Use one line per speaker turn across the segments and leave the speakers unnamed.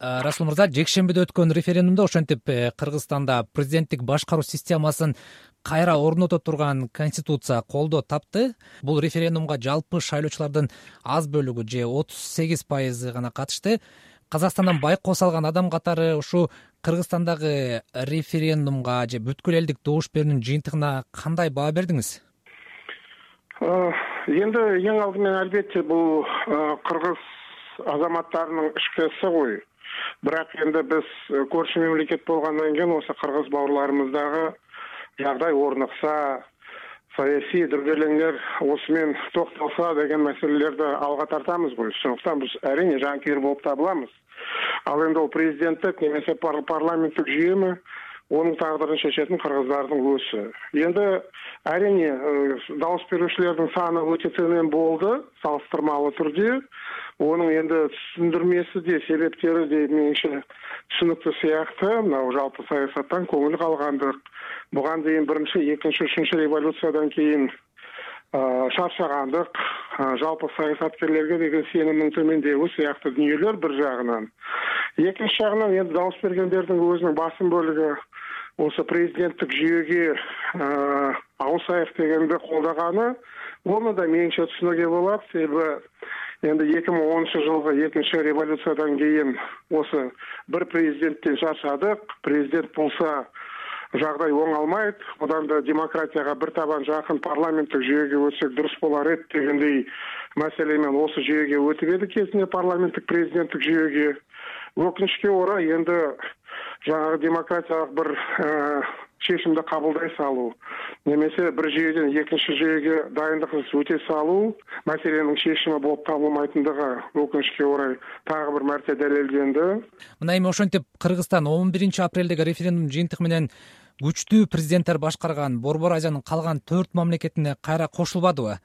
расул мырза жекшембиде өткөн референдумда ошентип э, кыргызстанда президенттик башкаруу системасын кайра орното турган конституция колдоо тапты. Бул референдумга жалпы шайлоочулардын аз бөлүгү же отуз сегиз пайызы гана катышты. Казакстандан байкоо салган адам катары ушул кыргызстандагы референдумга же бүткүл элдик добуш берүүнүн жыйынтыгына кандай баа бердиңиз?
Енді ең алдымен албетте бул кыргыз азаматтарынын ысы ғой бирок енді біз көрші мемлекет болғаннан кейін осы қырғыз бауырларымыздағы жағдай орнықса саяси дүрбелеңдер осымен тоқталса деген мәселелерді алға тартамыз ғой. Сондықтан біз әрине жанкүйер болып табыламыз. Ал енді ол президенттік немесе парламенттік жүйе ме оның тағдырын шешетін қырғыздардың өзі енді әрине дауыс берушілердің саны өте төмен болды салыстырмалы түрде оның енді түсіндірмесі де себептері де меніңше түсінікті сияқты. Мынау жалпы саясаттан көңіл қалғандық. Бұған дейін бірінші екінші үшінші революциядан кейін шаршағандық. Жалпы саясаткерлерге деген сенімнің төмендеуі сияқты дүниелер бір жағынан. Екінші жағынан енді дауыс бергендердің өзінің басым бөлігі осы президенттік жүйеге ауысайық дегенді қолдағаны оны да меніңше түсінуге болады. Себебі енді екі мың оныншы жылғы екінші революциядан кейін осы бір президенттен шаршадық президент болса жағдай оңалмайды одан да демократияға бір табан жақын парламенттік жүйеге өтсек дұрыс болар еді дегендей мәселемен осы жүйеге өтіп еді. Кезінде парламенттік президенттік жүйеге өкінішке орай енді жаңағы демократиялық бір шешімді қабылдай салу немесе бір жүйеден екінші жүйеге дайындықсыз өте салу мәселенің шешімі болып табылмайтындығы өкінішке орай тағы бір мәрте дәлелденді
мына эми ошентип кыргызстан он биринчи апрелдеги референдум жыйынтыгы менен күчтүү президенттер башкарган борбор азиянын калган төрт мамлекетине кайра кошулбадыбы?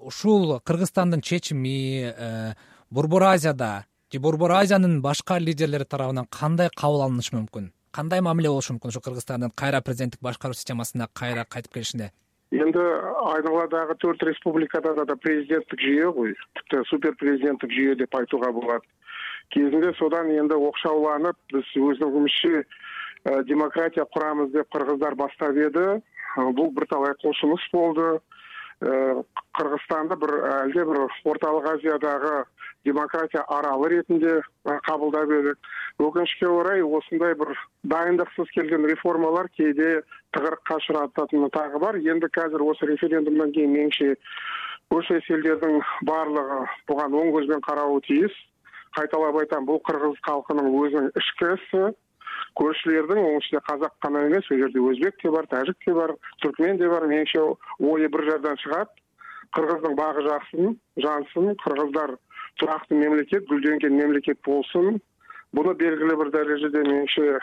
Ушул кыргызстандын чечими э, борбор азияда же борбор азиянын башка лидерлери тарабынан кандай кабыл алынышы мүмкүн кандай мамиле болушу мүмкүн ушу кыргызстандын кайра президенттик башкаруу системасына кайра кайтып келишинде.
Енді айналадағы төрт республикада да президенттік жүйе ғой. Тіпті супер президенттік жүйе деп айтуға болады. Кезінде содан енді оқшауланып біз өзімізше демократия құрамыз деп қырғыздар бастап еді. Бұл бірталай құлшыныс болды. Қырғызстанды бір әлде бір орталық азиядағы демократия аралы ретінде қабылдап едік өкінішке орай осындай бір дайындықсыз келген реформалар кейде тығырыққа ұшырататыны тағы бар. Енді қазір осы референдумдан кейін меніңше көршілес елдердің барлығы бұған оң көзбен қарауы тиіс. Қайталап айтамын бұл қырғыз халқының өзінің ішкі ісі. Көршілердің оның ішінде қазақ қана емес ол жерде өзбек те бар тәжік те бар түркмен де бар. Меніңше ойы бір жерден шығады. Қырғыздың бағы жақсын жансын қырғыздар тұрақты мемлекет гүлденген мемлекет болсын. Бұны белгілі бір дәрежеде меніңше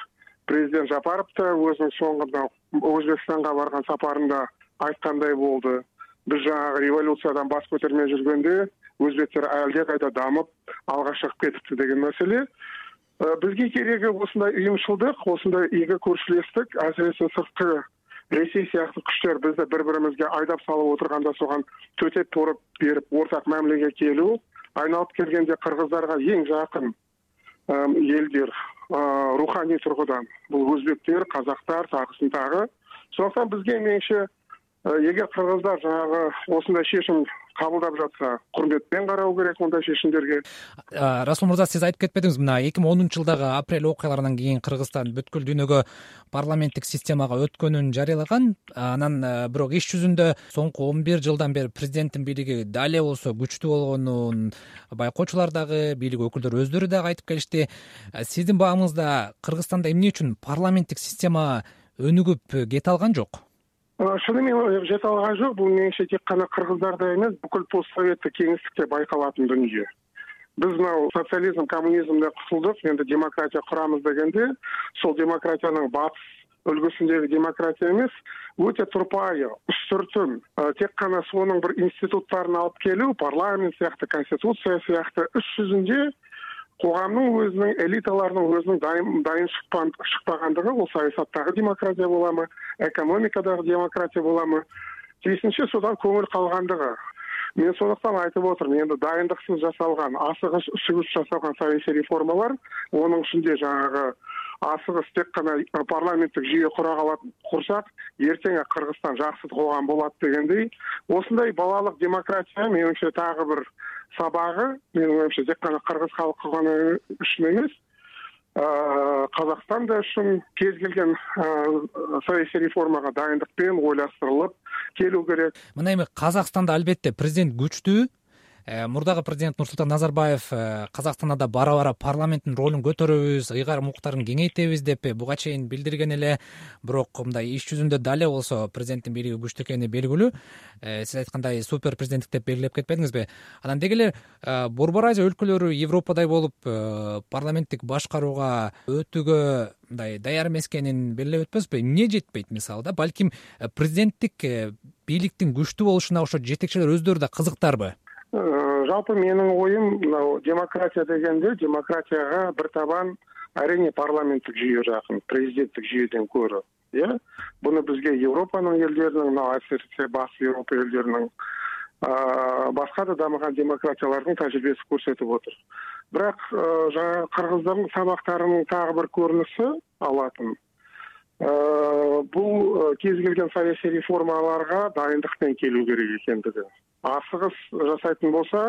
президент жапаров өзінің соңғы мынау өзбекстанға барған сапарында айтқандай болды. Біз жаңағы революциядан бас көтермей жүргенде өзбектер әлдеқайда дамып алға шығып кетіпті деген мәселе. Бізге керегі осындай ұйымшылдық осындай игі көршілестік әсіресе сыртқы ресей сияқты күштер бізді бір бірімізге айдап салып отырғанда соған төтеп торып беріп ортақ мәмілеге келу айналып келгенде қырғыздарға ең жақын елдер рухани тұрғыдан бұл өзбектер қазақтар тағысын тағы сондықтан бізге меніңше егер қырғыздар жаңағы осындай шешім кабылдап жатса курметпен карау керек мындай чечимдерге
расул мырза сиз айтып кетпедиңиз мына эки миң онунчу жылдагы апрель окуяларынан кийин кыргызстан бүткүл дүйнөгө парламенттик системага өткөнүн жарыялаган анан бирок иш жүзүндө соңку он бир жылдан бери президенттин бийлиги дал эле болсо күчтүү болгонун байкоочулар дагы бийлик өкүлдөрү өздөрү дагы айтып келишти. Сиздин баамыңызда кыргызстанда эмне үчүн парламенттик система өнүгүп кете алган жок
шынымен жете алған жоқ бұл меніңше тек қана қырғыздарда емес бүкіл постсоветтік кеңістікте байқалатын дүние. Біз мынау социализм коммунизмде құтылдық енді демократия құрамыз дегенде сол демократияның батыс үлгісіндегі демократия емес өте тұрпайы үстіртін тек қана соның бір институттарын алып келу парламент сияқты конституция сияқты іс жүзінде қоғамның өзінің элиталарының өзінің дайын шықпағандығы ол саясаттағы демократия бола ма экономикадағы демократия бола ма? Содан көңіл қалғандығы. Мен сондуктан айтып отырмын енді дайындықсыз жасалған асығыс үсігіс жасалған саясий реформалар оның ішінде жаңағы асығыс тек қана парламенттік жүйе құра қалатын құрсақ ертең қырғызстан жақсы қоғам болады дегендей осындай балалық демократия меніңше тағы бір сабағы менің ойымша тек қана қырғыз халқы ғана үшін емес қазақстан да үшін кез келген саясий реформаға дайындықпен ойластырылып келу керек.
Мына эми казакстанда албетте президент күчтүү мурдагы президент нурсултан назарбаев э, казакстанда да бара бара парламенттин ролун көтөрөбүз ыйгарым укуктарын кеңейтебиз деп буга чейин билдирген эле. Бирок мындай иш жүзүндө дале болсо президенттин бийлиги күчтүү экени белгилүү. Э, сиз айткандай супер президенттик деп белгилеп кетпедиңизби. Анан деги эле борбор азия өлкөлөрү европадай болуп парламенттик башкарууга өтүүгө мындай даяр эмес экенин белгилеп өтпөйсүзбү эмне жетпейт мисалы да? Балким президенттик бийликтин күчтүү болушуна ошо жетекчилер өздөрү да кызыктарбы?
Э, жалпы менің ойым мынау демократия дегенде демократияға бір табан әрине парламенттік жүйе жақын президенттік жүйеден көрі иә? Бұны бізге еуропаның елдерінің мынау әсіресе батыс еуропа елдерінің басқа да дамыған демократиялардың тәжірибесі көрсетіп отыр бірақ жаңағы қырғыздың сабақтарының тағы бір көрінісі алатын. Бұл кез келген саяси реформаларға дайындықпен келу керек екендігі асығыс жасайтын болса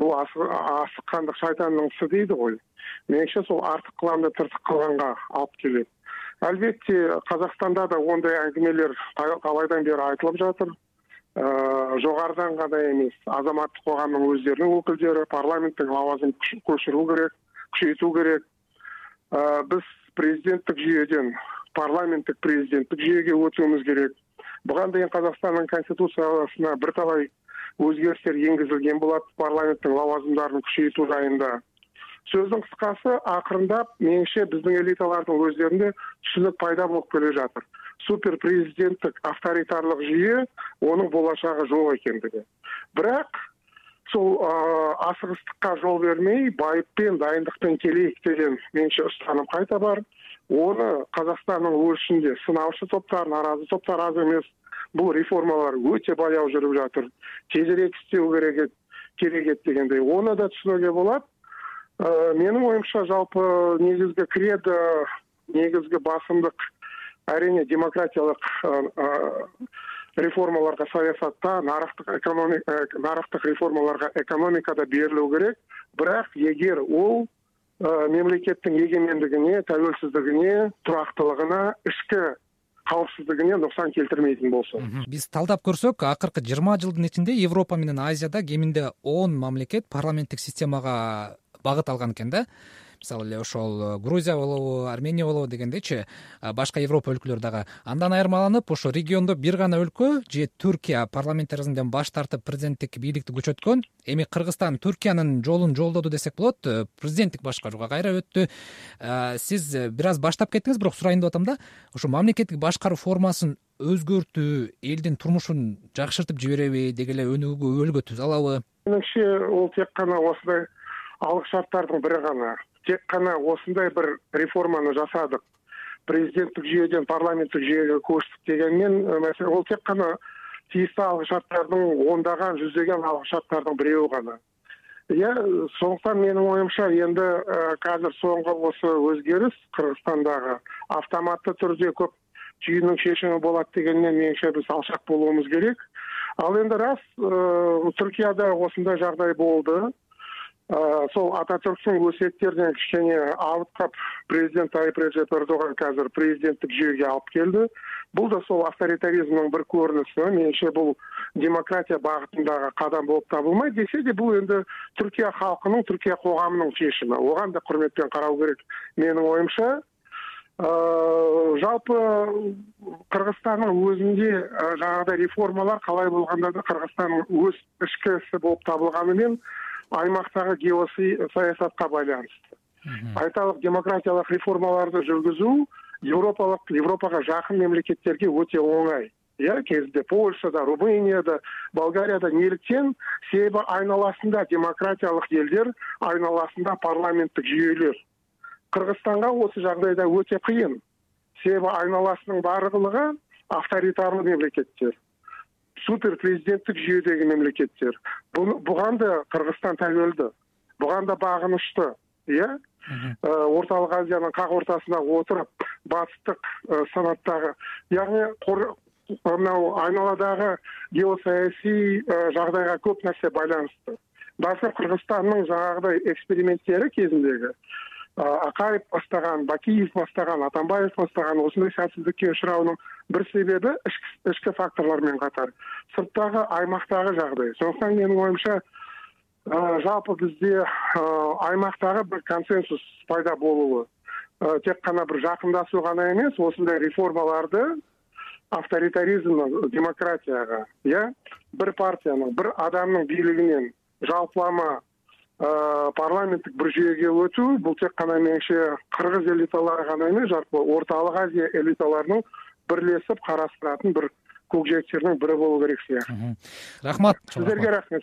бұл асыққандық шайтанның ісі дейді ғой. Меніңше сол артық қыламын деп тыртық қылғанға алып келеді әлбетте қазақстанда да ондай әңгімелер талайдан бері айтылып жатыр. Ә, жоғарыдан ғана емес азаматтық қоғамның өздерінің өкілдері парламенттің лауазымын көшіру керек күшейту керек. Ә, біз президенттік жүйеден парламенттік президенттік жүйеге өтуіміз керек. Бұған дейін қазақстанның конституциясына бірталай өзгерістер енгізілген болады парламенттің лауазымдарын күшейту жайында. Сөздің қысқасы ақырындап меніңше біздің элиталардың өздерінде түсінік пайда болып келе жатыр. Супер президенттік авторитарлық жүйе оның болашағы жоқ екендігі. Бірақ сол асығыстыққа жол бермей байыппен дайындықпен келейік деген меніңше ұстаным қайта бар. Оны қазақстанның өршінде сынаушы топтар наразы топтар аз емес бұл реформалар өте баяу жүріп жатыр. Тезірек істеу керек керек еді дегендей. Оны да түсінуге болады ә, менің ойымша жалпы негізгі кредо негізгі басымдық әрине демократиялық реформаларға саясатта нарықтық нарықтық реформаларға экономикада берілу керек. Бірақ егер ол мемлекеттің егемендігіне тәуелсіздігіне тұрақтылығына ішкі каопсуздугуне нуксан келтирмейтин болсо.
Биз талдап көрсөк акыркы жыйырма жылдын ичинде европа менен азияда кеминде он мамлекет парламенттик системага багыт алган экен да мисалы эле ошол э, грузия болобу армения болобу дегендейчи башка европа өлкөлөрү дагы андан айырмаланып ошо региондо бир гана өлкө же түркия парламентаризмден баш тартып президенттик бийликти күчөткөн эми кыргызстан түркиянын жолун жолдоду десек болот э, президенттик башкарууга кайра өттү. Сиз бир аз баштап кеттиңиз бирок сурайын деп атам да ошо мамлекеттик башкаруу формасын өзгөртүү элдин турмушун жакшыртып жибереби деги эле өнүгүүгө өбөлгө түзө алабы.
Менимче ол тек гана осындай алык шарттардын бири гана тек қана осындай бір реформаны жасадық президенттік жүйеден парламенттік жүйеге көштік дегенмен мәселе ол тек қана тиісті алғышарттардың ондаған жүздеген алғышарттардың біреуі ғана иә сондықтан менің ойымша енді қазір соңғы осы өзгеріс қырғызстандағы автоматты түрде көп түйіннің шешімі болады дегеннен меніңше біз алшақ болуымыз керек. Ал енді рас түркияда осындай жағдай болды сол ататүрктүн өсиеттеринен кичине алып калып президент тайып режеп эрдоган азыр президенттик жүйөгө алып келди бул да сол авторитаризмдин бир көрүнүшү менимче бул демократия багытындагы кадам болуп табылмайт десе де бул энди түркия халкынын түркия коомунун чечими оган да құрметпен карау керек менин оюмча жалпы кыргызстандын өзүндө жанагыдай реформалар калай болгондо да кыргызстандын өз ички иши болуп табылганы аймактагы геосаясатка байланыштуу айталык демократиялык реформаларды жүргүзүү европалык европага жакын мемлекеттерге өтө оңай. Э кезинде польшада румынияда болгарияда неліктен себеби айналасында демократиялык элдер айналасында парламенттик жүйөлөр кыргызстанга осы жагдайда өтө кыйын себеби айналасынын баардыгы авторитарлуу мемлекеттер супер президенттик жүйөдөгү мемлекеттер буган да кыргызстан табелдүү буган да багынычтуу э ортолук азиянын как ортосунда отуруп батыштык э, санаттагы ягни мынау айналадагы геосаясий э, жагдайга көп нерсе байланыштуу балким кыргызстандын жанагыдай эксперименттери кезиндеги акаев баштаган бакиев баштаган атамбаев баштаган ушундай сәтсиздикке учураунун бир себеби ички факторлор менен катар сырттагы аймактагы жагдай ошондуктан менин оюмча жалпы бизде аймактагы бир консенсус пайда болобу тек гана бир жакындашуу гана эмес осундай реформаларды авторитаризм демократияга э бир партиянын бир адамдын бийлигинен жалпылама парламенттик бир жүйөгө өтүү бул тек гана менимче кыргыз элиталары гана эмес жалпы ортолук азия элиталарынын бирлешип карастыратын бир көкжиектердин бири болу керек сыяктуу
рахмат.
Сиздерге рахмет